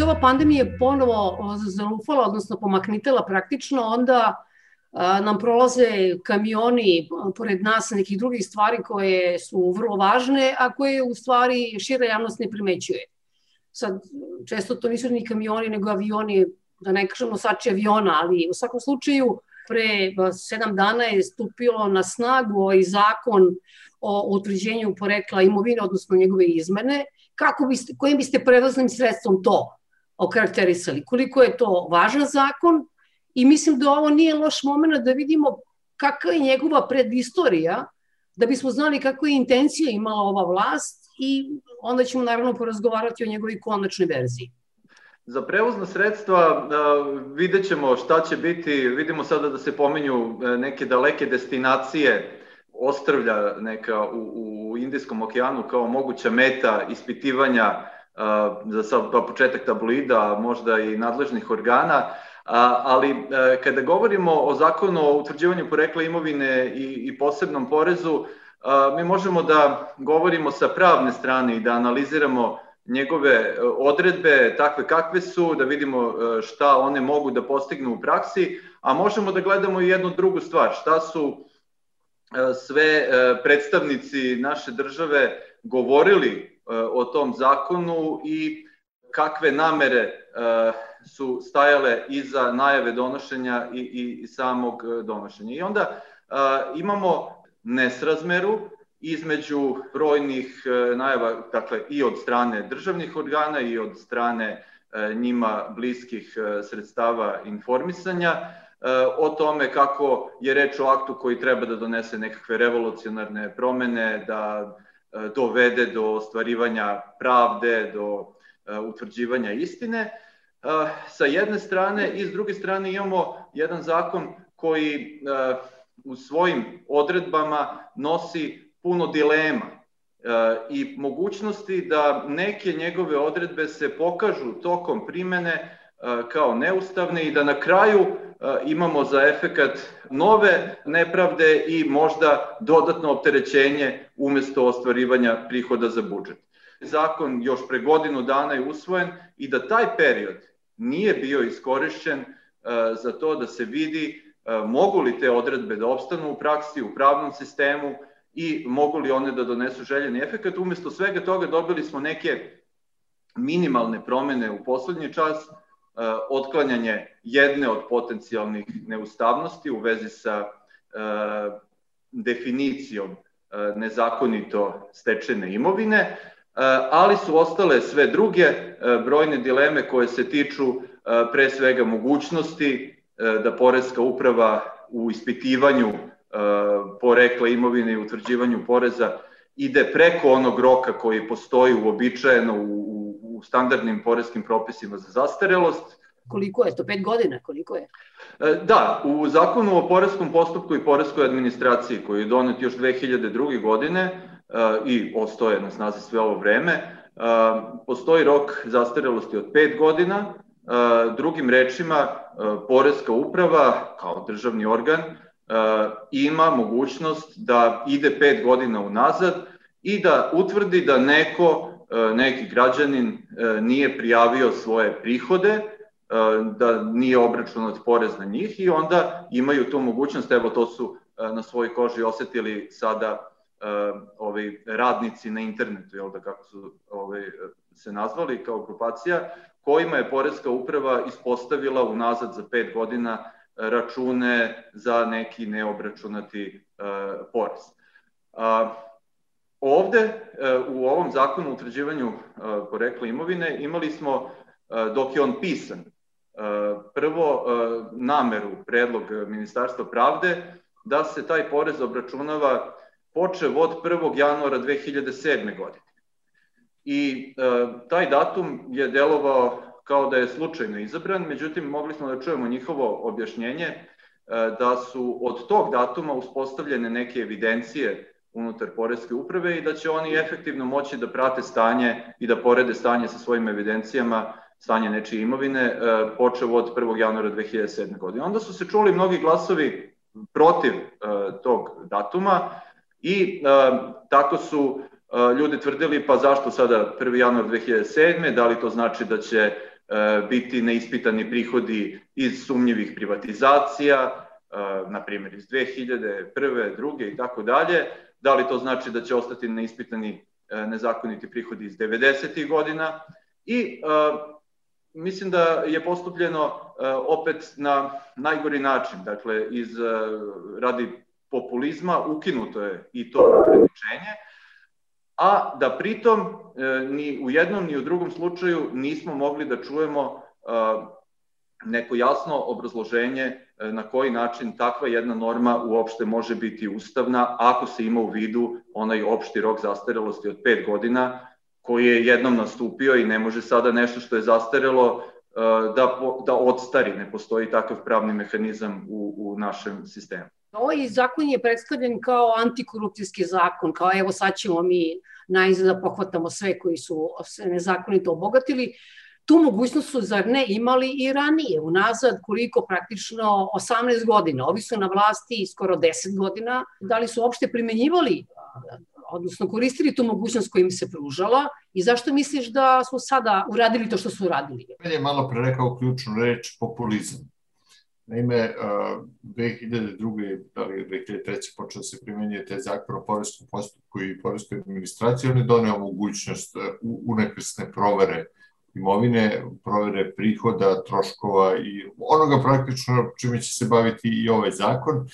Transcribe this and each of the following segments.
se ova pandemija ponovo zalufala, odnosno pomaknitela praktično, onda nam prolaze kamioni pored nas nekih drugih stvari koje su vrlo važne, a koje u stvari šira javnost ne primećuje. Sad, često to nisu ni kamioni, nego avioni, da ne kažemo sači aviona, ali u svakom slučaju pre sedam dana je stupilo na snagu ovaj zakon o utvrđenju porekla imovine, odnosno njegove izmene, kako biste, kojim biste prevoznim sredstvom to okarakterisali? Koliko je to važan zakon i mislim da ovo nije loš moment da vidimo kakva je njegova predistorija, da bismo znali kakva je intencija imala ova vlast i onda ćemo naravno porazgovarati o njegovoj konačnoj verziji. Za prevozna sredstva vidjet ćemo šta će biti, vidimo sada da se pomenju e, neke daleke destinacije ostrvlja neka u, u Indijskom okeanu kao moguća meta ispitivanja za sad pa početak tabloida, možda i nadležnih organa, ali e, kada govorimo o zakonu o utvrđivanju porekla imovine i, i posebnom porezu, mi možemo da govorimo sa pravne strane i da analiziramo njegove e, odredbe takve kakve su, da vidimo e, šta one mogu da postignu u praksi, a možemo da gledamo i jednu drugu stvar, šta su sve predstavnici naše države govorili o tom zakonu i kakve namere su stajale iza najave donošenja i, i samog donošenja. I onda imamo nesrazmeru između brojnih najava, dakle i od strane državnih organa i od strane njima bliskih sredstava informisanja, o tome kako je reč o aktu koji treba da donese nekakve revolucionarne promene, da dovede do ostvarivanja pravde, do utvrđivanja istine. Sa jedne strane i s druge strane imamo jedan zakon koji u svojim odredbama nosi puno dilema i mogućnosti da neke njegove odredbe se pokažu tokom primene kao neustavne i da na kraju imamo za efekat nove nepravde i možda dodatno opterećenje umesto ostvarivanja prihoda za budžet. Zakon još pre godinu dana je usvojen i da taj period nije bio iskorišćen za to da se vidi mogu li te odredbe da opstanu u praksi, u pravnom sistemu i mogu li one da donesu željeni efekat. Umesto svega toga dobili smo neke minimalne promene u poslednji čas, E, otklanjanje jedne od potencijalnih neustavnosti u vezi sa e, definicijom e, nezakonito stečene imovine, ali su ostale sve druge brojne dileme koje se tiču pre svega mogućnosti da Poreska uprava u ispitivanju porekla imovine i utvrđivanju poreza ide preko onog roka koji postoji uobičajeno u, u standardnim poreskim propisima za zastarelost. Koliko je to? Pet godina? Koliko je? E, da, u zakonu o poreskom postupku i poreskoj administraciji koji je donet još 2002. godine e, i ostoje na snazi sve ovo vreme, e, postoji rok zastarelosti od 5 godina, drugim rečima, Poreska uprava kao državni organ ima mogućnost da ide 5 godina unazad i da utvrdi da neko neki građanin e, nije prijavio svoje prihode, e, da nije obračunat porez na njih i onda imaju tu mogućnost, evo to su na svojoj koži osetili sada ovi radnici na internetu, jel da kako su ovaj, se nazvali kao grupacija, kojima je Poreska uprava ispostavila unazad za pet godina račune za neki neobračunati porez. Ovde, e, u ovom zakonu o utvrđivanju e, porekla imovine, imali smo, e, dok je on pisan, prvo nameru, predlog Ministarstva pravde, da se taj porez obračunava počev od 1. januara 2007. godine. I taj datum je delovao kao da je slučajno izabran, međutim mogli smo da čujemo njihovo objašnjenje da su od tog datuma uspostavljene neke evidencije unutar Poreske uprave i da će oni efektivno moći da prate stanje i da porede stanje sa svojim evidencijama stanje nečije imovine, e, počeo od 1. januara 2007. godine. Onda su se čuli mnogi glasovi protiv e, tog datuma i e, tako su ljudi tvrdili pa zašto sada 1. januar 2007. Da li to znači da će biti neispitani prihodi iz sumnjivih privatizacija, na primjer iz 2001. druge i tako dalje. Da li to znači da će ostati neispitani nezakoniti prihodi iz 90. godina i mislim da je postupljeno opet na najgori način, dakle iz radi populizma ukinuto je i to ograničenje, a da pritom ni u jednom ni u drugom slučaju nismo mogli da čujemo neko jasno obrazloženje na koji način takva jedna norma uopšte može biti ustavna ako se ima u vidu onaj opšti rok zastarelosti od 5 godina koji je jednom nastupio i ne može sada nešto što je zastarelo da, da odstari, ne postoji takav pravni mehanizam u, u našem sistemu. Ovaj zakon je predstavljen kao antikorupcijski zakon, kao evo sad ćemo mi najzad da pohvatamo sve koji su se nezakonito obogatili. Tu mogućnost su, zar ne, imali i ranije, unazad koliko praktično 18 godina. Ovi su na vlasti skoro 10 godina. Da li su uopšte primenjivali odnosno koristili tu mogućnost koja im se pružala i zašto misliš da su sada uradili to što su uradili? Meni je malo pre rekao ključnu reč populizam. Naime, 2002. da li 2003. počeo se primenjuje taj zakon o porezkom postupku i porezkoj administraciji, on je doneo mogućnost unekrsne provere imovine, provere prihoda, troškova i onoga praktično čime će se baviti i ovaj zakon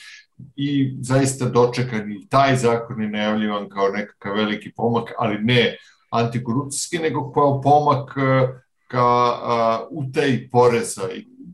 i zaista dočekan i taj zakon je najavljivan kao nekakav veliki pomak, ali ne antikorupcijski, nego kao pomak ka utaj poreza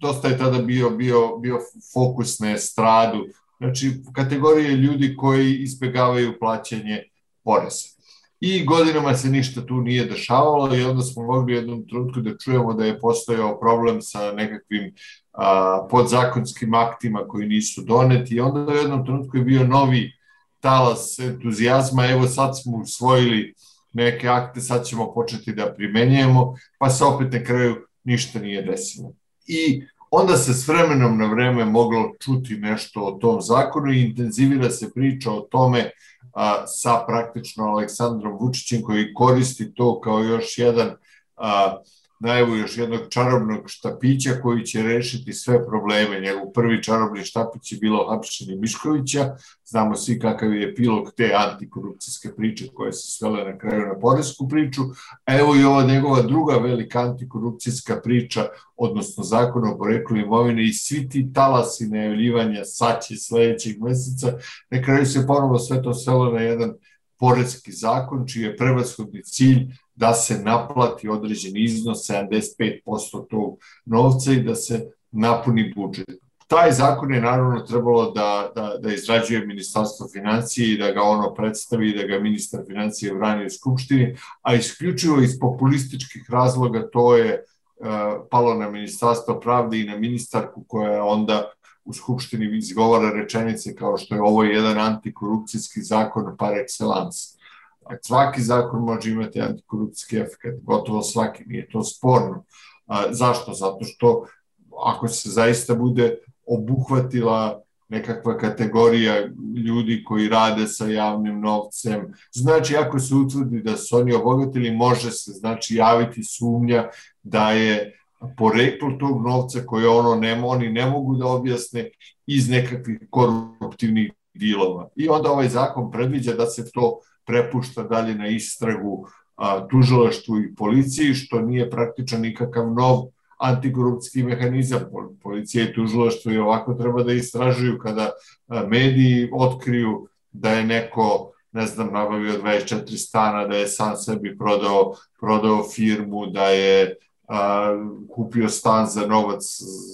dosta je tada bio, bio, bio fokus na estradu, znači kategorije ljudi koji izbegavaju plaćanje poreza. I godinama se ništa tu nije dešavalo i onda smo mogli u jednom trenutku da čujemo da je postojao problem sa nekakvim a, podzakonskim aktima koji nisu doneti i onda u jednom trenutku je bio novi talas entuzijazma, evo sad smo usvojili neke akte, sad ćemo početi da primenjujemo, pa se opet na kraju ništa nije desilo. I onda se s vremenom na vreme moglo čuti nešto o tom zakonu i intenzivira se priča o tome a, sa praktično Aleksandrom Vučićem koji koristi to kao još jedan a, najavu još jednog čarobnog štapića koji će rešiti sve probleme. Njegov prvi čarobni štapić je bilo hapšenje Miškovića. Znamo svi kakav je epilog te antikorupcijske priče koje se svele na kraju na poresku priču. A evo i ova njegova druga velika antikorupcijska priča, odnosno zakon o poreklu imovine i svi ti talasi najavljivanja saće sledećeg meseca. Na kraju se ponovo sve to svelo na jedan poredski zakon, čiji je prevashodni cilj da se naplati određen iznos, 75% tog novca i da se napuni budžet. Taj zakon je naravno trebalo da, da, da izrađuje Ministarstvo financije i da ga ono predstavi da ga ministar financije vrani u Skupštini, a isključivo iz populističkih razloga to je uh, palo na Ministarstvo pravde i na ministarku koja onda u Skupštini izgovara rečenice kao što je ovo jedan antikorupcijski zakon par excellence svaki zakon može imati antikorupcijski efekt, gotovo svaki, nije to sporno. A, zašto? Zato što ako se zaista bude obuhvatila nekakva kategorija ljudi koji rade sa javnim novcem. Znači, ako se utvrdi da su oni obogatili, može se znači javiti sumnja da je poreklo tog novca koje ono ne, oni ne mogu da objasne iz nekakvih koruptivnih dilova. I onda ovaj zakon predviđa da se to prepušta dalje na istragu tužilaštvu i policiji, što nije praktičan nikakav nov antikorupcijski mehanizam. Policija i tužilaštvo i ovako treba da istražuju kada mediji otkriju da je neko ne znam, nabavio 24 stana, da je sam sebi prodao, prodao firmu, da je a, kupio stan za novac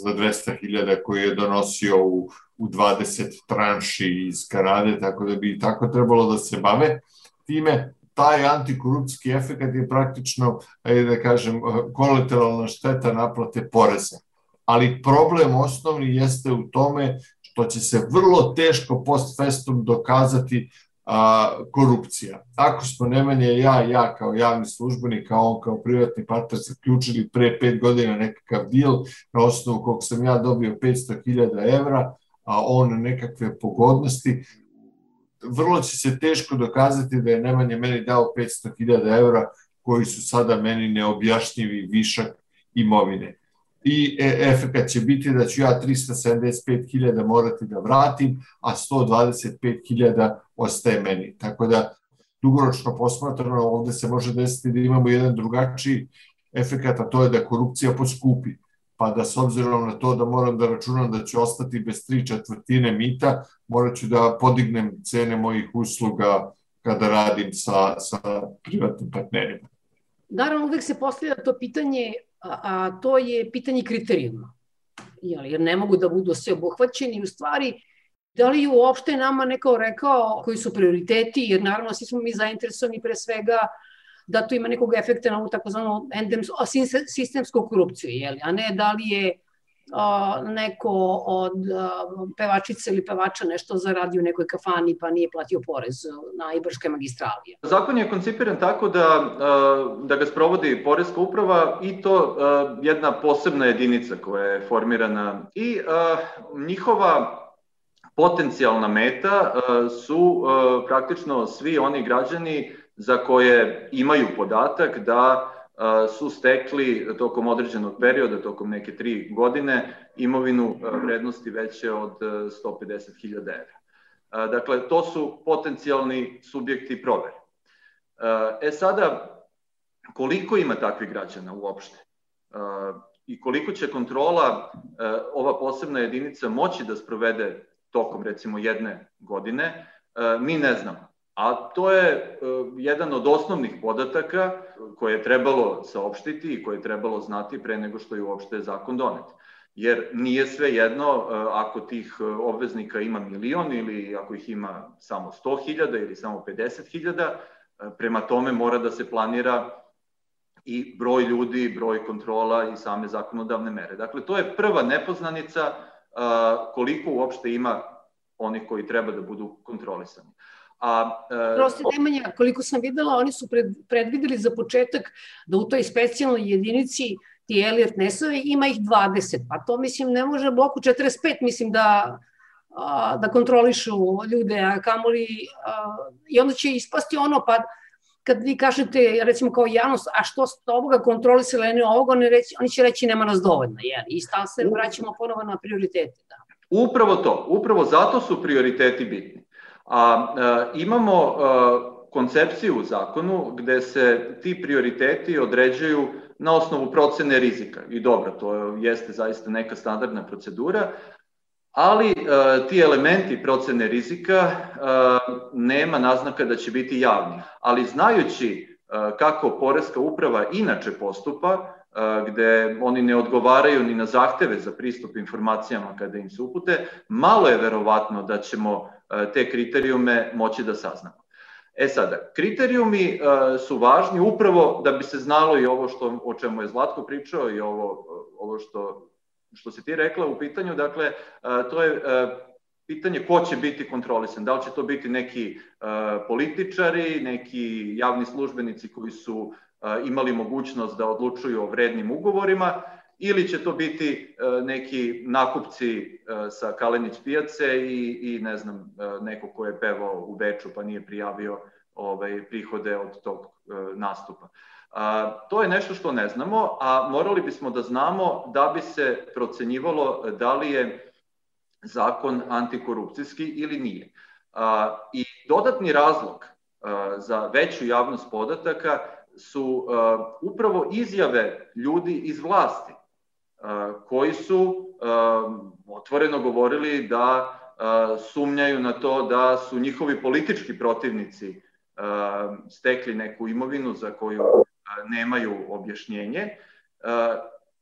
za 200.000 koji je donosio u, u 20 tranši iz Kanade, tako da bi tako trebalo da se bave time taj antikorupcijski efekt je praktično, da kažem, kolateralna šteta naplate poreza. Ali problem osnovni jeste u tome što će se vrlo teško post festum dokazati a, korupcija. Ako smo Nemanja ja, ja kao javni službenik, kao on kao privatni partner zaključili pre pet godina nekakav deal na osnovu kog sam ja dobio 500.000 evra, a on nekakve pogodnosti, vrlo će se teško dokazati da je Nemanja meni dao 500.000 evra koji su sada meni neobjašnjivi višak imovine. I e, efekat će biti da ću ja 375.000 morati da vratim, a 125.000 ostaje meni. Tako da, dugoročno posmatrano, ovde se može desiti da imamo jedan drugačiji efekat, a to je da korupcija poskupi pa da s obzirom na to da moram da računam da ću ostati bez tri četvrtine mita, morat ću da podignem cene mojih usluga kada radim sa, sa privatnim partnerima. Naravno, uvek se postavlja to pitanje, a, a to je pitanje kriterijuma. Jel, jer ne mogu da budu sve obuhvaćeni. U stvari, da li uopšte nama neko rekao koji su prioriteti, jer naravno svi smo mi zainteresovani pre svega da to ima nekog efekta na ovu takozvanu sistemsku korupciju, jeli? a ne da li je a, neko od a, pevačice ili pevača nešto zaradio u nekoj kafani pa nije platio porez na Ibarske magistralije. Zakon je koncipiran tako da, da ga sprovodi Poreska uprava i to jedna posebna jedinica koja je formirana i njihova potencijalna meta su praktično svi oni građani za koje imaju podatak da su stekli tokom određenog perioda, tokom neke tri godine, imovinu vrednosti veće od 150.000 evra. Dakle, to su potencijalni subjekti provere. E sada, koliko ima takvih građana uopšte? I koliko će kontrola ova posebna jedinica moći da sprovede tokom recimo jedne godine, mi ne znamo. A to je uh, jedan od osnovnih podataka koje je trebalo saopštiti i koje je trebalo znati pre nego što je uopšte zakon donet. Jer nije sve jedno uh, ako tih e, obveznika ima milion ili ako ih ima samo 100.000 ili samo 50.000, uh, prema tome mora da se planira i broj ljudi, broj kontrola i same zakonodavne mere. Dakle, to je prva nepoznanica koliko uopšte ima onih koji treba da budu kontrolisani. A, e, Prosti Nemanja, koliko sam videla, oni su pred, predvideli za početak da u toj specijalnoj jedinici ti Elliot Nesovi ima ih 20, pa to mislim ne može bloku 45 mislim da a, da kontrolišu ljude, a kamoli a, i onda će ispasti ono pa kad vi kažete, recimo kao javnost, a što ste ovoga kontrolisali, ne ovoga, oni, reći, oni će reći nema nas dovoljno, jer i stal se vraćamo ponovo na prioritete. Da. Upravo to, upravo zato su prioriteti bitni. A e, imamo e, koncepciju u zakonu gde se ti prioriteti određuju na osnovu procene rizika. I dobro, to jeste zaista neka standardna procedura, ali e, ti elementi procene rizika e, nema naznaka da će biti javni. Ali znajući e, kako Poreska uprava inače postupa, gde oni ne odgovaraju ni na zahteve za pristup informacijama kada im se upute, malo je verovatno da ćemo te kriterijume moći da saznamo. E sada, kriterijumi uh, su važni upravo da bi se znalo i ovo što, o čemu je Zlatko pričao i ovo, ovo što, što se ti rekla u pitanju, dakle, uh, to je pitanje ko će biti kontrolisan. Da li će to biti neki političari, neki javni službenici koji su imali mogućnost da odlučuju o vrednim ugovorima ili će to biti e, neki nakupci e, sa Kalenić pijace i, i ne znam, e, neko ko je pevao u Beču pa nije prijavio ovaj, prihode od tog nastupa. A, to je nešto što ne znamo, a morali bismo da znamo da bi se procenjivalo da li je zakon antikorupcijski ili nije. A, I dodatni razlog a, za veću javnost podataka su a, upravo izjave ljudi iz vlasti koji su otvoreno govorili da sumnjaju na to da su njihovi politički protivnici stekli neku imovinu za koju nemaju objašnjenje.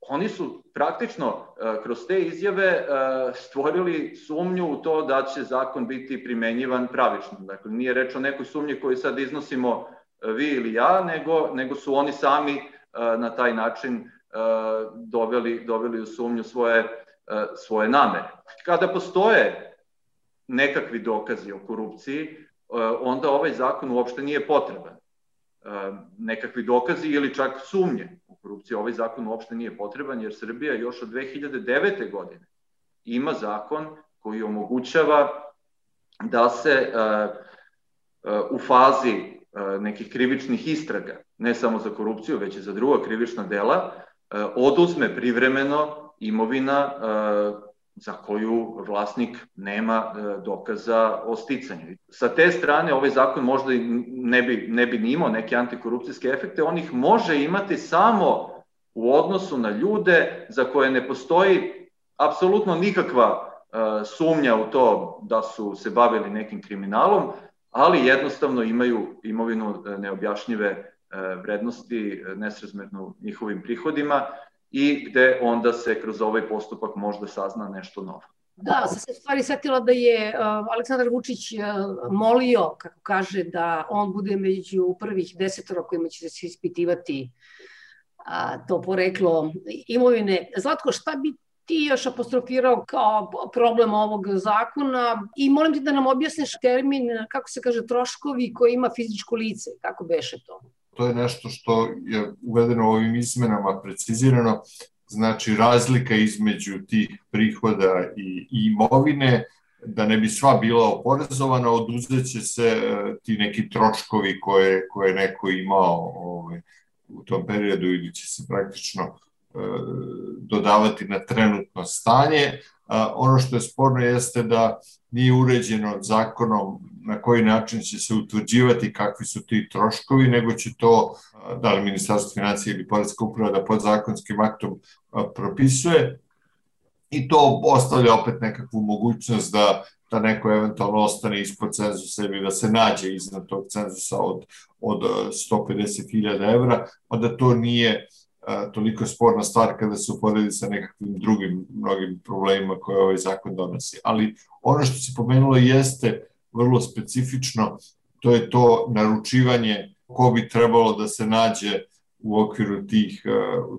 Oni su praktično kroz te izjave stvorili sumnju u to da će zakon biti primenjivan pravično. Dakle, nije reč o nekoj sumnji koju sad iznosimo vi ili ja, nego, nego su oni sami na taj način doveli, doveli u sumnju svoje, svoje namere. Kada postoje nekakvi dokazi o korupciji, onda ovaj zakon uopšte nije potreban. Nekakvi dokazi ili čak sumnje u korupciji, ovaj zakon uopšte nije potreban, jer Srbija još od 2009. godine ima zakon koji omogućava da se u fazi nekih krivičnih istraga, ne samo za korupciju, već i za druga krivična dela, oduzme privremeno imovina za koju vlasnik nema dokaza o sticanju. Sa te strane ovaj zakon možda ne bi, ne bi ni imao neke antikorupcijske efekte, on ih može imati samo u odnosu na ljude za koje ne postoji apsolutno nikakva sumnja u to da su se bavili nekim kriminalom, ali jednostavno imaju imovinu e, neobjašnjive e, vrednosti e, nesrazmerno njihovim prihodima i gde onda se kroz ovaj postupak možda sazna nešto novo. Da, sam se stvari setila da je uh, Aleksandar Vučić molio, kako kaže, da on bude među prvih desetoro kojima će se ispitivati to poreklo imovine. Zlatko, šta bi ti još apostrofirao kao problem ovog zakona i molim ti da nam objasniš termin, kako se kaže, troškovi koji ima fizičko lice, kako beše to? To je nešto što je uvedeno ovim izmenama precizirano, znači razlika između tih prihoda i imovine, da ne bi sva bila oporezovana, oduzeće se e, ti neki troškovi koje, koje neko imao ovaj, u tom periodu ili će se praktično dodavati na trenutno stanje. Ono što je sporno jeste da nije uređeno zakonom na koji način će se utvrđivati kakvi su ti troškovi, nego će to, da li Ministarstvo financije ili Poredska uprava da pod zakonskim aktom propisuje. I to ostavlja opet nekakvu mogućnost da da neko eventualno ostane ispod cenzusa ili da se nađe iznad tog cenzusa od, od 150.000 evra, pa da to nije toliko sporna stvar kada se uporedi sa nekakvim drugim mnogim problemima koje ovaj zakon donosi. Ali ono što se pomenulo jeste vrlo specifično, to je to naručivanje ko bi trebalo da se nađe u okviru tih,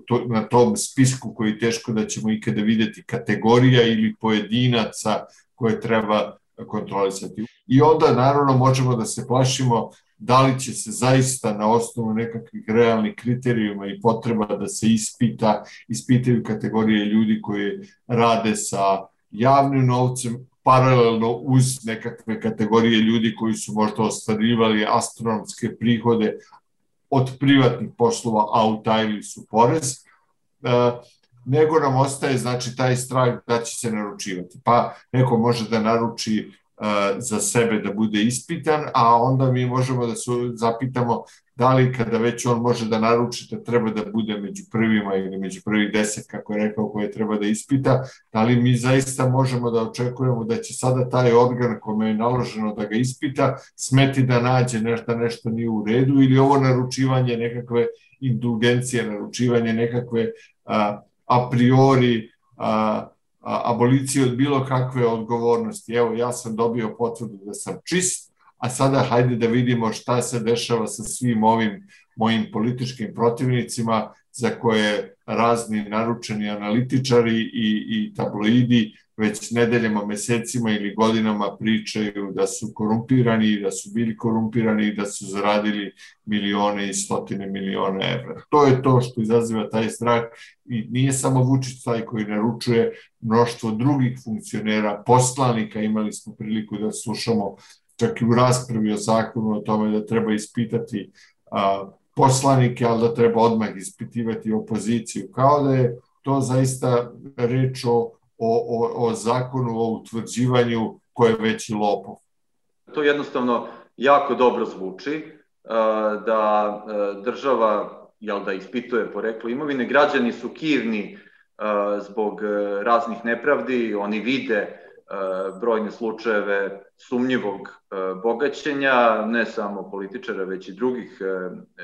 to, na tom spisku koji teško da ćemo ikada videti kategorija ili pojedinaca koje treba kontrolisati. I onda naravno možemo da se plašimo da li će se zaista na osnovu nekakvih realnih kriterijuma i potreba da se ispita, ispitaju kategorije ljudi koji rade sa javnim novcem, paralelno uz nekakve kategorije ljudi koji su možda ostvarivali astronomske prihode od privatnih poslova, a utajili su porez, e, nego nam ostaje znači taj strah da će se naručivati. Pa neko može da naruči za sebe da bude ispitan, a onda mi možemo da se zapitamo da li kada već on može da naruči da treba da bude među prvima ili među prvih deset, kako je rekao, koje treba da ispita, da li mi zaista možemo da očekujemo da će sada taj organ kome je naloženo da ga ispita smeti da nađe nešto, nešto nije u redu ili ovo naručivanje nekakve indulgencije, naručivanje nekakve a, a priori a, aboliciju od bilo kakve odgovornosti. Evo, ja sam dobio potvrdu da sam čist, a sada hajde da vidimo šta se dešava sa svim ovim mojim političkim protivnicima za koje razni naručeni analitičari i, i tabloidi već nedeljama, mesecima ili godinama pričaju da su korumpirani, da su bili korumpirani i da su zaradili milione i stotine miliona evra. To je to što izaziva taj strah i nije samo Vučić taj koji naručuje mnoštvo drugih funkcionera, poslanika, imali smo priliku da slušamo čak i u raspravi o zakonu o tome da treba ispitati a, poslanike, ali da treba odmah ispitivati opoziciju, kao da je to zaista reč o o, o, zakonu o utvrđivanju ko je veći lopov. To jednostavno jako dobro zvuči, da država jel da ispituje poreklo imovine, građani su kivni zbog raznih nepravdi, oni vide brojne slučajeve sumnjivog bogaćenja, ne samo političara, već i drugih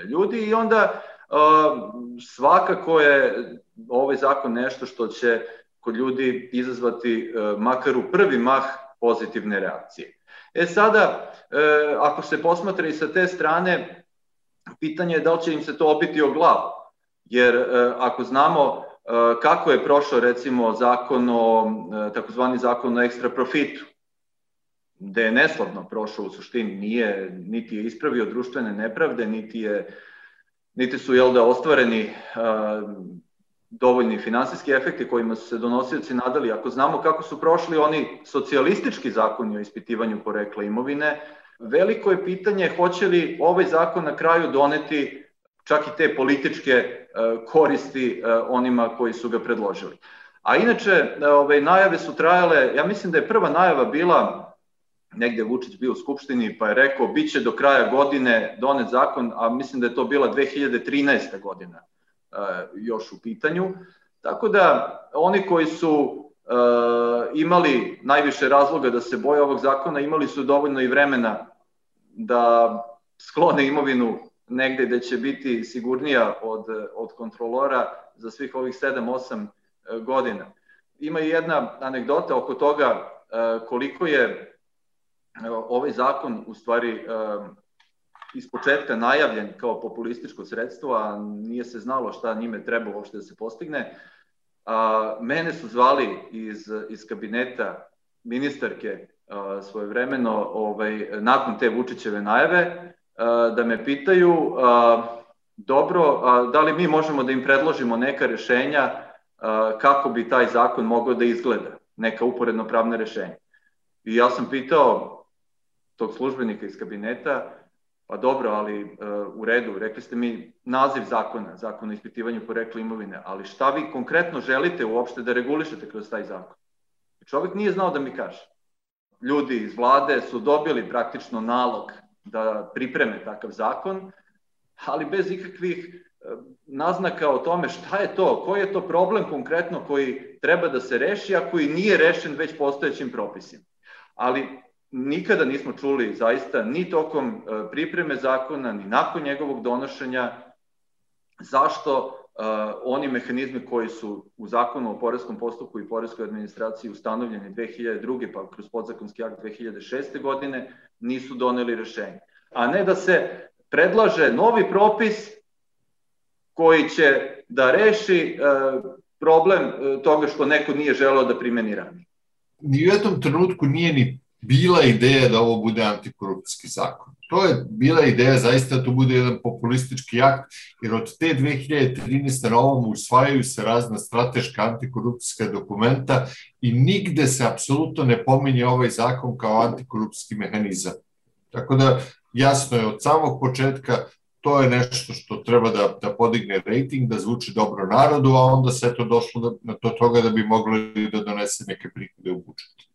ljudi i onda svakako je ovaj zakon nešto što će kod ljudi izazvati e, makar u prvi mah pozitivne reakcije. E sada, e, ako se posmatra i sa te strane, pitanje je da li će im se to obiti o glavu. Jer e, ako znamo kako je prošao recimo zakon o, takozvani zakon o ekstra profitu, gde je neslavno prošao u suštini, nije, niti je ispravio društvene nepravde, niti je niti su jel da ostvareni dovoljni finansijski efekti kojima su se donosioci nadali. Ako znamo kako su prošli oni socijalistički zakoni o ispitivanju porekla imovine, Veliko je pitanje hoće li ovaj zakon na kraju doneti čak i te političke e, koristi e, onima koji su ga predložili. A inače, ove, najave su trajale, ja mislim da je prva najava bila negde Vučić bio u Skupštini pa je rekao bit će do kraja godine donet zakon, a mislim da je to bila 2013. godina e, još u pitanju. Tako da oni koji su e, imali najviše razloga da se boje ovog zakona, imali su dovoljno i vremena da sklone imovinu negde gde će biti sigurnija od, od kontrolora za svih ovih 7-8 e, godina. Ima i jedna anegdota oko toga e, koliko je ovaj zakon u stvari iz početka najavljen kao populističko sredstvo, a nije se znalo šta njime treba uopšte da se postigne. A, mene su zvali iz, iz kabineta ministarke svojevremeno ovaj, nakon te Vučićeve najave da me pitaju a, dobro, da li mi možemo da im predložimo neka rešenja a, kako bi taj zakon mogao da izgleda, neka uporedno pravna rešenja. I ja sam pitao tog službenika iz kabineta, pa dobro, ali u redu, rekli ste mi naziv zakona, zakon o ispitivanju porekla imovine, ali šta vi konkretno želite uopšte da regulišete kroz taj zakon? Čovek nije znao da mi kaže. Ljudi iz vlade su dobili praktično nalog da pripreme takav zakon, ali bez ikakvih e, naznaka o tome šta je to, koji je to problem konkretno koji treba da se reši, a koji nije rešen već postojećim propisima. Ali nikada nismo čuli zaista ni tokom e, pripreme zakona, ni nakon njegovog donošenja, zašto oni mehanizmi koji su u zakonu o porezkom postupku i poreskoj administraciji ustanovljeni 2002. pa kroz podzakonski akt 2006. godine nisu doneli rešenje. A ne da se predlaže novi propis koji će da reši uh, problem uh, toga što neko nije želeo da primeni ranije. Ni u jednom trenutku nije ni bila ideja da ovo bude antikorupcijski zakon. To je bila ideja zaista da to bude jedan populistički akt, jer od te 2013. na ovom usvajaju se razna strateška antikorupcijska dokumenta i nigde se apsolutno ne pominje ovaj zakon kao antikorupcijski mehanizam. Tako da jasno je od samog početka to je nešto što treba da, da podigne rating, da zvuči dobro narodu, a onda se to došlo da, na to toga da bi mogli da donese neke prihode u budžet.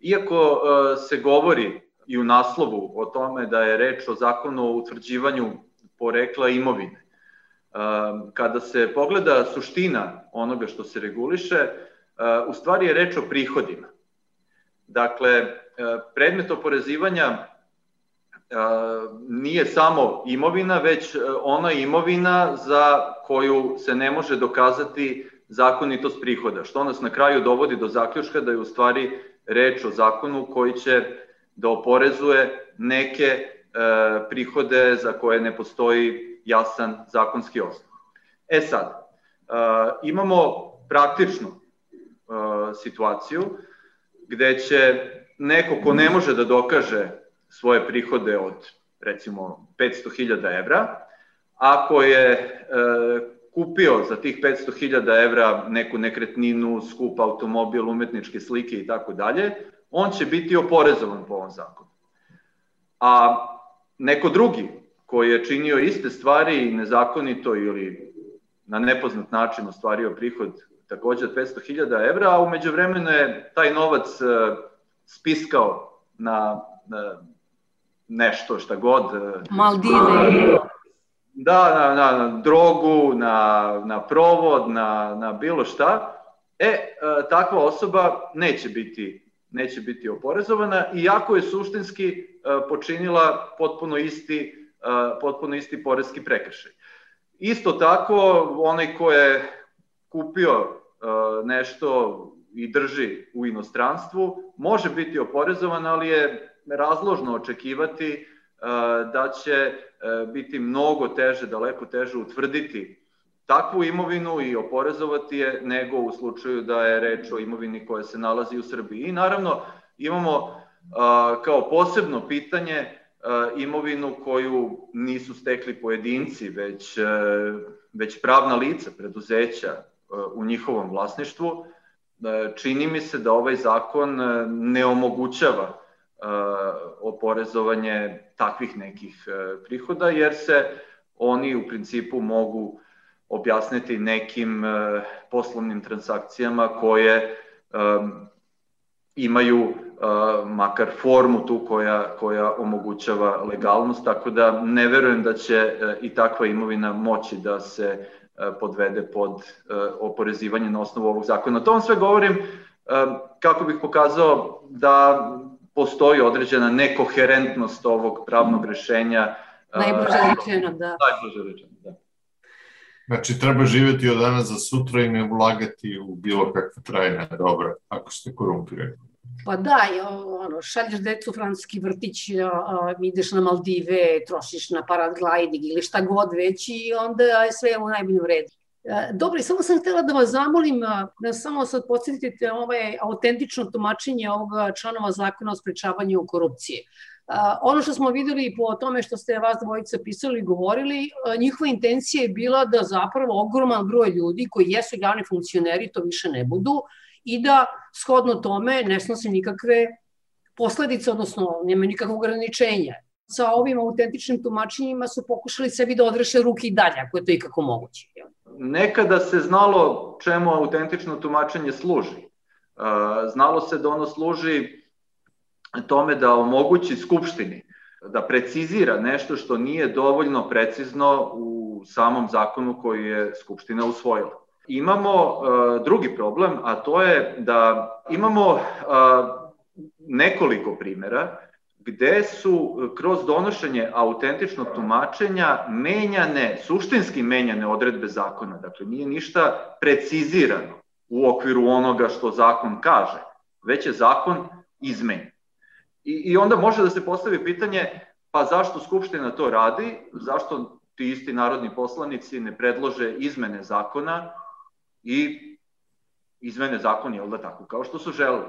Iako uh, se govori i u naslovu o tome da je reč o zakonu o utvrđivanju porekla imovine, kada se pogleda suština onoga što se reguliše, uh, u stvari je reč o prihodima. Dakle, predmet oporezivanja nije samo imovina, već ona imovina za koju se ne može dokazati zakonitost prihoda, što nas na kraju dovodi do zaključka da je u stvari reč o zakonu koji će da oporezuje neke e, prihode za koje ne postoji jasan zakonski osnov. E sad, e, imamo praktičnu e, situaciju gde će neko ko ne može da dokaže svoje prihode od recimo 500.000 evra, ako je e, kupio za tih 500.000 evra neku nekretninu, skup automobil, umetničke slike i tako dalje, on će biti oporezovan po ovom zakonu. A neko drugi koji je činio iste stvari nezakonito ili na nepoznat način ostvario prihod takođe od 500.000 evra, a umeđu vremenu je taj novac e, spiskao na, na nešto šta god. E, Maldive. Da, na, na, na drogu, na, na provod, na, na bilo šta. E, e, takva osoba neće biti neće biti oporezovana, iako je suštinski e, počinila potpuno isti, e, potpuno isti porezki prekršaj. Isto tako, onaj ko je kupio nešto i drži u inostranstvu, može biti oporezovan, ali je razložno očekivati da će biti mnogo teže, daleko teže utvrditi takvu imovinu i oporezovati je nego u slučaju da je reč o imovini koja se nalazi u Srbiji. I naravno imamo kao posebno pitanje imovinu koju nisu stekli pojedinci, već, već pravna lica, preduzeća u njihovom vlasništvu. Čini mi se da ovaj zakon ne omogućava oporezovanje takvih nekih prihoda, jer se oni u principu mogu objasniti nekim poslovnim transakcijama koje imaju makar formu tu koja, koja omogućava legalnost, tako da ne verujem da će i takva imovina moći da se podvede pod oporezivanje na osnovu ovog zakona. To vam sve govorim kako bih pokazao da postoji određena nekoherentnost ovog pravnog rešenja. Najbliže rečeno, da. Najbliže rečeno, da. Znači, treba živeti od dana za sutra i ne ulagati u bilo kakve trajne dobro, ako ste korumpirani. Pa da, ono, šalješ decu u francuski vrtić, ideš na Maldive, trošiš na paragliding ili šta god već i onda je sve u najboljem redu. E, dobro, samo sam htela da vas zamolim, da samo sad podsjetite ovaj autentično tumačenje ovoga članova zakona o sprečavanju korupcije. Ono što smo videli po tome što ste vas dvojica pisali i govorili, njihova intencija je bila da zapravo ogroman broj ljudi koji jesu javni funkcioneri, to više ne budu, i da shodno tome ne snose nikakve posledice, odnosno nema nikakvog ograničenja. Sa ovim autentičnim tumačenjima su pokušali sebi da odreše ruke i dalje, ako je to ikako moguće. Nekada se znalo čemu autentično tumačenje služi. Znalo se da ono služi tome da omogući Skupštini da precizira nešto što nije dovoljno precizno u samom zakonu koji je Skupština usvojila. Imamo uh, drugi problem, a to je da imamo uh, nekoliko primera gde su kroz donošenje autentičnog tumačenja menjane, suštinski menjane odredbe zakona. Dakle, nije ništa precizirano u okviru onoga što zakon kaže, već je zakon izmenjen. I, I onda može da se postavi pitanje, pa zašto Skupština to radi, zašto ti isti narodni poslanici ne predlože izmene zakona i izmene zakon, jel da tako, kao što su želeli.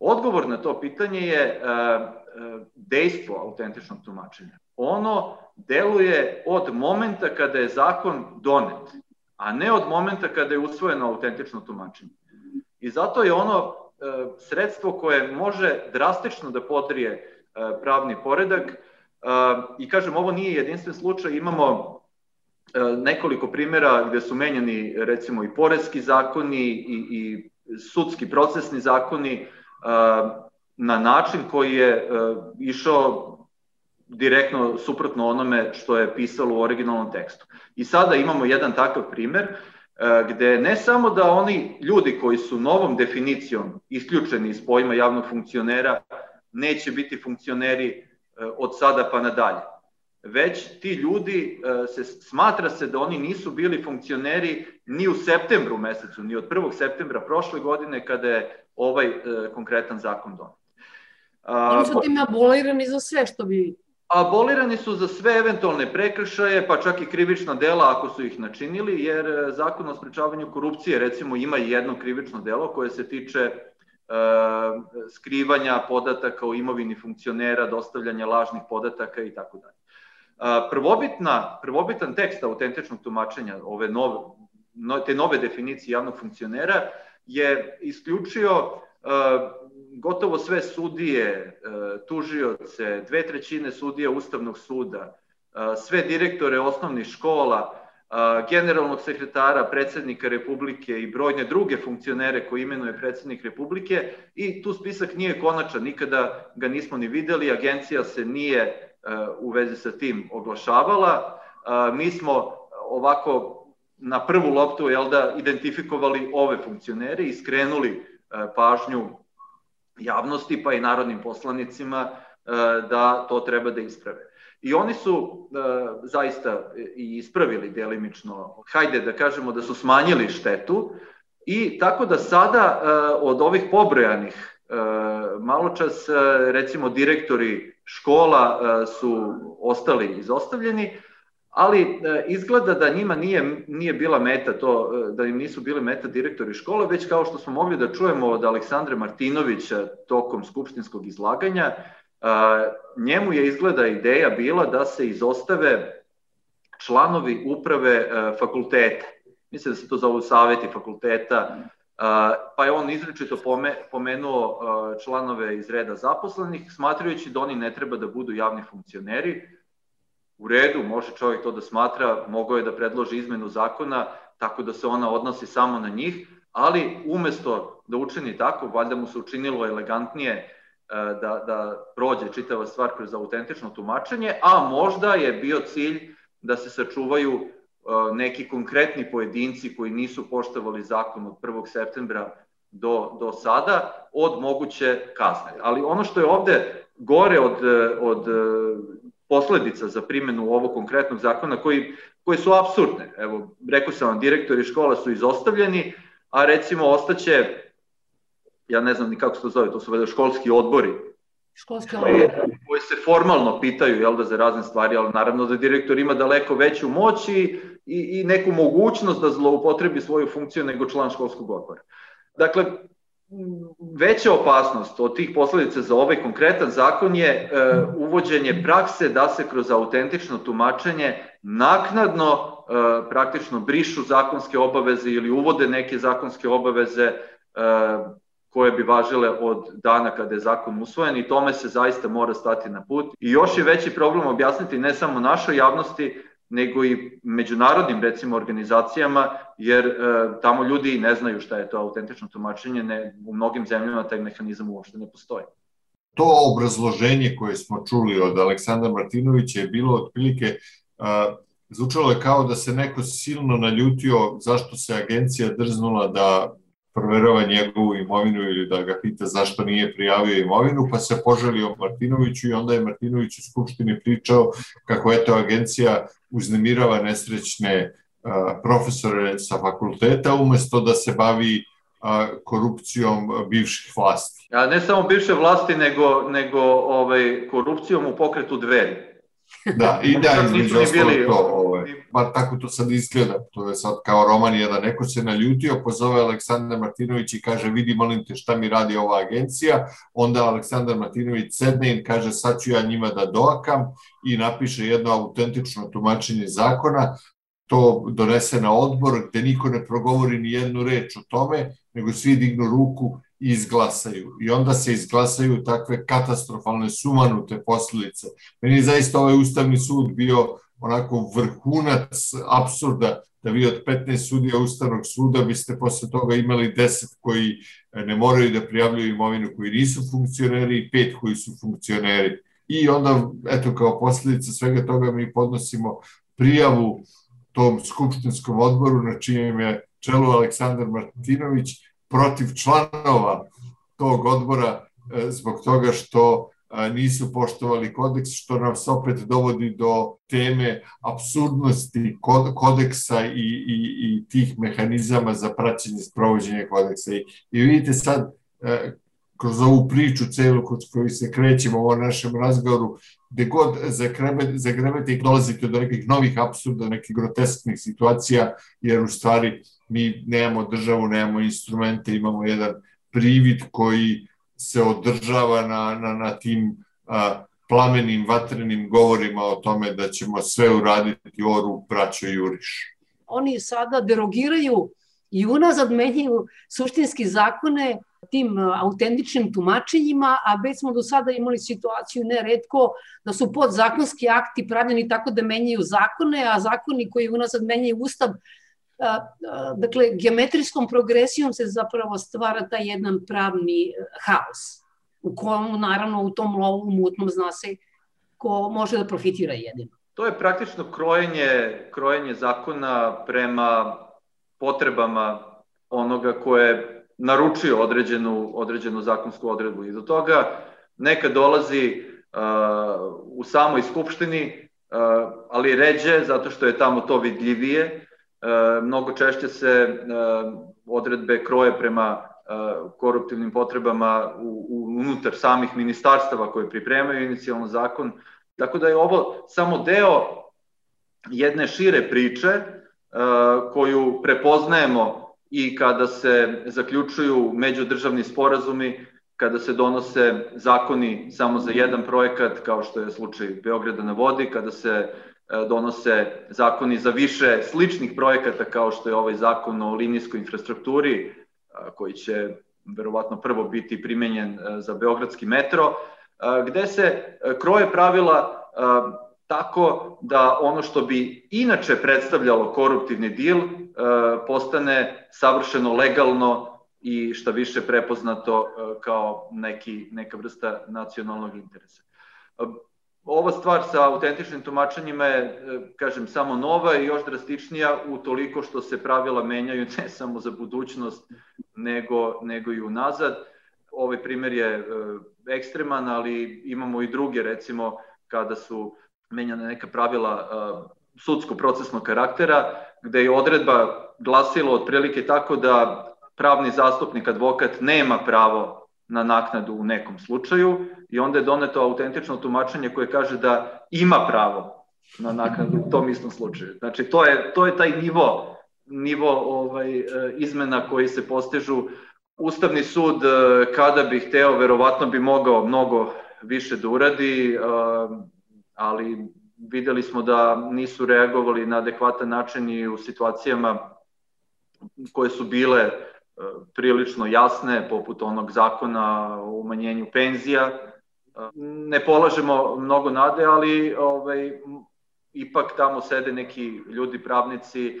Odgovor na to pitanje je uh, uh, dejstvo autentičnog tumačenja. Ono deluje od momenta kada je zakon donet, a ne od momenta kada je usvojeno autentično tumačenje. I zato je ono E, sredstvo koje može drastično da podrije e, pravni poredak. E, i kažem ovo nije jedinstven slučaj, imamo nekoliko primera gde su menjani recimo i poreski zakoni i, i sudski procesni zakoni na način koji je išao direktno suprotno onome što je pisalo u originalnom tekstu. I sada imamo jedan takav primer. E, gde ne samo da oni ljudi koji su novom definicijom isključeni iz pojma javnog funkcionera neće biti funkcioneri e, od sada pa nadalje, već ti ljudi e, se smatra se da oni nisu bili funkcioneri ni u septembru mesecu, ni od 1. septembra prošle godine kada je ovaj konkretan zakon donet. Oni su tim abolirani za sve što bi Abolirani su za sve eventualne prekršaje, pa čak i krivična dela ako su ih načinili, jer e, zakon o sprečavanju korupcije recimo ima jedno krivično delo koje se tiče e, skrivanja podataka o imovini funkcionera, dostavljanja lažnih podataka i tako dalje. Prvobitna, prvobitan tekst autentičnog tumačenja ove nove, te nove definicije javnog funkcionera je isključio e, gotovo sve sudije, e, tužioce, dve trećine sudija Ustavnog suda, e, sve direktore osnovnih škola, e, generalnog sekretara, predsednika Republike i brojne druge funkcionere koje imenuje predsednik Republike i tu spisak nije konačan, nikada ga nismo ni videli, agencija se nije u vezi sa tim oglašavala. Mi smo ovako na prvu loptu jel da, identifikovali ove funkcionere i skrenuli pažnju javnosti pa i narodnim poslanicima e, da to treba da isprave. I oni su e, zaista i ispravili delimično, hajde da kažemo da su smanjili štetu i tako da sada e, od ovih pobrojanih malo čas recimo direktori škola su ostali izostavljeni, ali e, izgleda da njima nije, nije bila meta to, e, da im nisu bile meta direktori škole, već kao što smo mogli da čujemo od Aleksandra Martinovića tokom skupštinskog izlaganja, e, njemu je izgleda ideja bila da se izostave članovi uprave fakulteta. Mislim da se to zovu saveti fakulteta, pa je on izrečito pomenuo članove iz reda zaposlenih, smatrajući da oni ne treba da budu javni funkcioneri. U redu, može čovjek to da smatra, mogao je da predloži izmenu zakona tako da se ona odnosi samo na njih, ali umesto da učini tako, valjda mu se učinilo elegantnije da, da prođe čitava stvar kroz autentično tumačenje, a možda je bio cilj da se sačuvaju neki konkretni pojedinci koji nisu poštovali zakon od 1. septembra do, do sada od moguće kazne. Ali ono što je ovde gore od, od posledica za primjenu ovog konkretnog zakona koji, koji su absurdne. Evo, rekao sam vam, direktori škola su izostavljeni, a recimo ostaće, ja ne znam ni kako se to zove, to su vede školski odbori, Školske koje, koje se formalno pitaju jel da, za razne stvari, ali naravno da direktor ima daleko veću moć i, i, i neku mogućnost da zloupotrebi svoju funkciju nego član školskog odbora. Dakle, veća opasnost od tih posledica za ovaj konkretan zakon je e, uvođenje prakse da se kroz autentično tumačenje naknadno e, praktično brišu zakonske obaveze ili uvode neke zakonske obaveze e, koje bi važile od dana kada je zakon usvojen i tome se zaista mora stati na put. I još je veći problem objasniti ne samo našoj javnosti, nego i međunarodnim recimo organizacijama, jer e, tamo ljudi ne znaju šta je to autentično tumačenje, ne, u mnogim zemljama taj mehanizam uopšte ne postoji. To obrazloženje koje smo čuli od Aleksandra Martinovića je bilo otprilike e, zvučalo je kao da se neko silno naljutio zašto se agencija drznula da proverava njegovu imovinu ili da ga pita zašto nije prijavio imovinu, pa se poželio Martinoviću i onda je Martinović u Skupštini pričao kako eto agencija uznemirava nesrećne profesore sa fakulteta umesto da se bavi korupcijom bivših vlasti. A ne samo bivše vlasti, nego, nego ovaj, korupcijom u pokretu dveri. Da, i da, između ostalo to, ovaj, bar tako to sad izgleda, to je sad kao roman jedan, neko se naljutio, pozove Aleksandar Martinović i kaže vidi molim te šta mi radi ova agencija, onda Aleksandar Martinović sedne i kaže sad ću ja njima da doakam. I napiše jedno autentično tumačenje zakona, to donese na odbor gde niko ne progovori ni jednu reč o tome, nego svi dignu ruku izglasaju. I onda se izglasaju takve katastrofalne sumanute posljedice. Meni je zaista ovaj Ustavni sud bio onako vrhunac absurda da vi od 15 sudija Ustavnog suda biste posle toga imali 10 koji e, ne moraju da prijavljuju imovinu koji nisu funkcioneri i pet koji su funkcioneri. I onda, eto, kao posljedica svega toga mi podnosimo prijavu tom skupštinskom odboru na čijem je čelu Aleksandar Martinović protiv članova tog odbora e, zbog toga što nisu poštovali kodeks, što nas opet dovodi do teme absurdnosti kodeksa i, i, i tih mehanizama za praćenje sprovođenja kodeksa. I, i vidite sad, e, kroz ovu priču celu kod koju se krećemo u ovom našem razgovoru, gde god zagrebete, zagrebete i dolazite do nekih novih absurda, nekih grotesknih situacija, jer u stvari mi nemamo državu, nemamo instrumente, imamo jedan privid koji se održava na, na, na tim a, plamenim, vatrenim govorima o tome da ćemo sve uraditi oru, braćo Juriš. Oni sada derogiraju i unazad menjaju suštinski zakone tim autentičnim tumačenjima, a već smo do sada imali situaciju neredko da su podzakonski akti pravljeni tako da menjaju zakone, a zakoni koji unazad menjaju ustav dakle, geometrijskom progresijom se zapravo stvara taj jedan pravni e, haos, u kom, naravno, u tom lovu mutnom zna se ko može da profitira jedino. To je praktično krojenje, krojenje zakona prema potrebama onoga ko je naručio određenu, određenu zakonsku odredbu. I do toga neka dolazi uh, u samoj skupštini, uh, ali ređe zato što je tamo to vidljivije, mnogo češće se e, odredbe kroje prema e, koruptivnim potrebama u, u, unutar samih ministarstava koje pripremaju inicijalno zakon. Tako da je ovo samo deo jedne šire priče koju prepoznajemo i kada se zaključuju međudržavni sporazumi, kada se donose zakoni samo za jedan projekat, kao što je slučaj Beograda na vodi, kada se E, donose zakoni za više sličnih projekata kao što je ovaj zakon o linijskoj infrastrukturi, e, koji će verovatno prvo biti primenjen za Beogradski metro, gde se kroje pravila tako da ono što bi inače predstavljalo koruptivni dil postane savršeno legalno i šta više prepoznato kao neki, neka vrsta nacionalnog interesa ova stvar sa autentičnim tumačenjima je, e, kažem, samo nova i još drastičnija u toliko što se pravila menjaju ne samo za budućnost, nego, nego i unazad. Ovaj primer je e, ekstreman, ali imamo i druge, recimo, kada su menjane neka pravila e, sudsko-procesnog karaktera, gde je odredba glasila otprilike tako da pravni zastupnik, advokat nema pravo na naknadu u nekom slučaju i onda je doneto autentično tumačenje koje kaže da ima pravo na naknadu u tom istom slučaju. Znači, to je, to je taj nivo, nivo ovaj, e, izmena koji se postežu. Ustavni sud, e, kada bi hteo, verovatno bi mogao mnogo više da uradi, e, ali videli smo da nisu reagovali na adekvatan način i u situacijama koje su bile prilično jasne, poput onog zakona o umanjenju penzija. Ne polažemo mnogo nade, ali ovaj, ipak tamo sede neki ljudi, pravnici,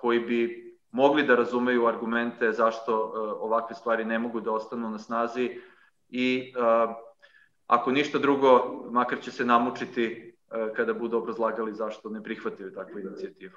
koji bi mogli da razumeju argumente zašto ovakve stvari ne mogu da ostanu na snazi i ako ništa drugo, makar će se namučiti kada budu obrazlagali zašto ne prihvataju takvu inicijativu.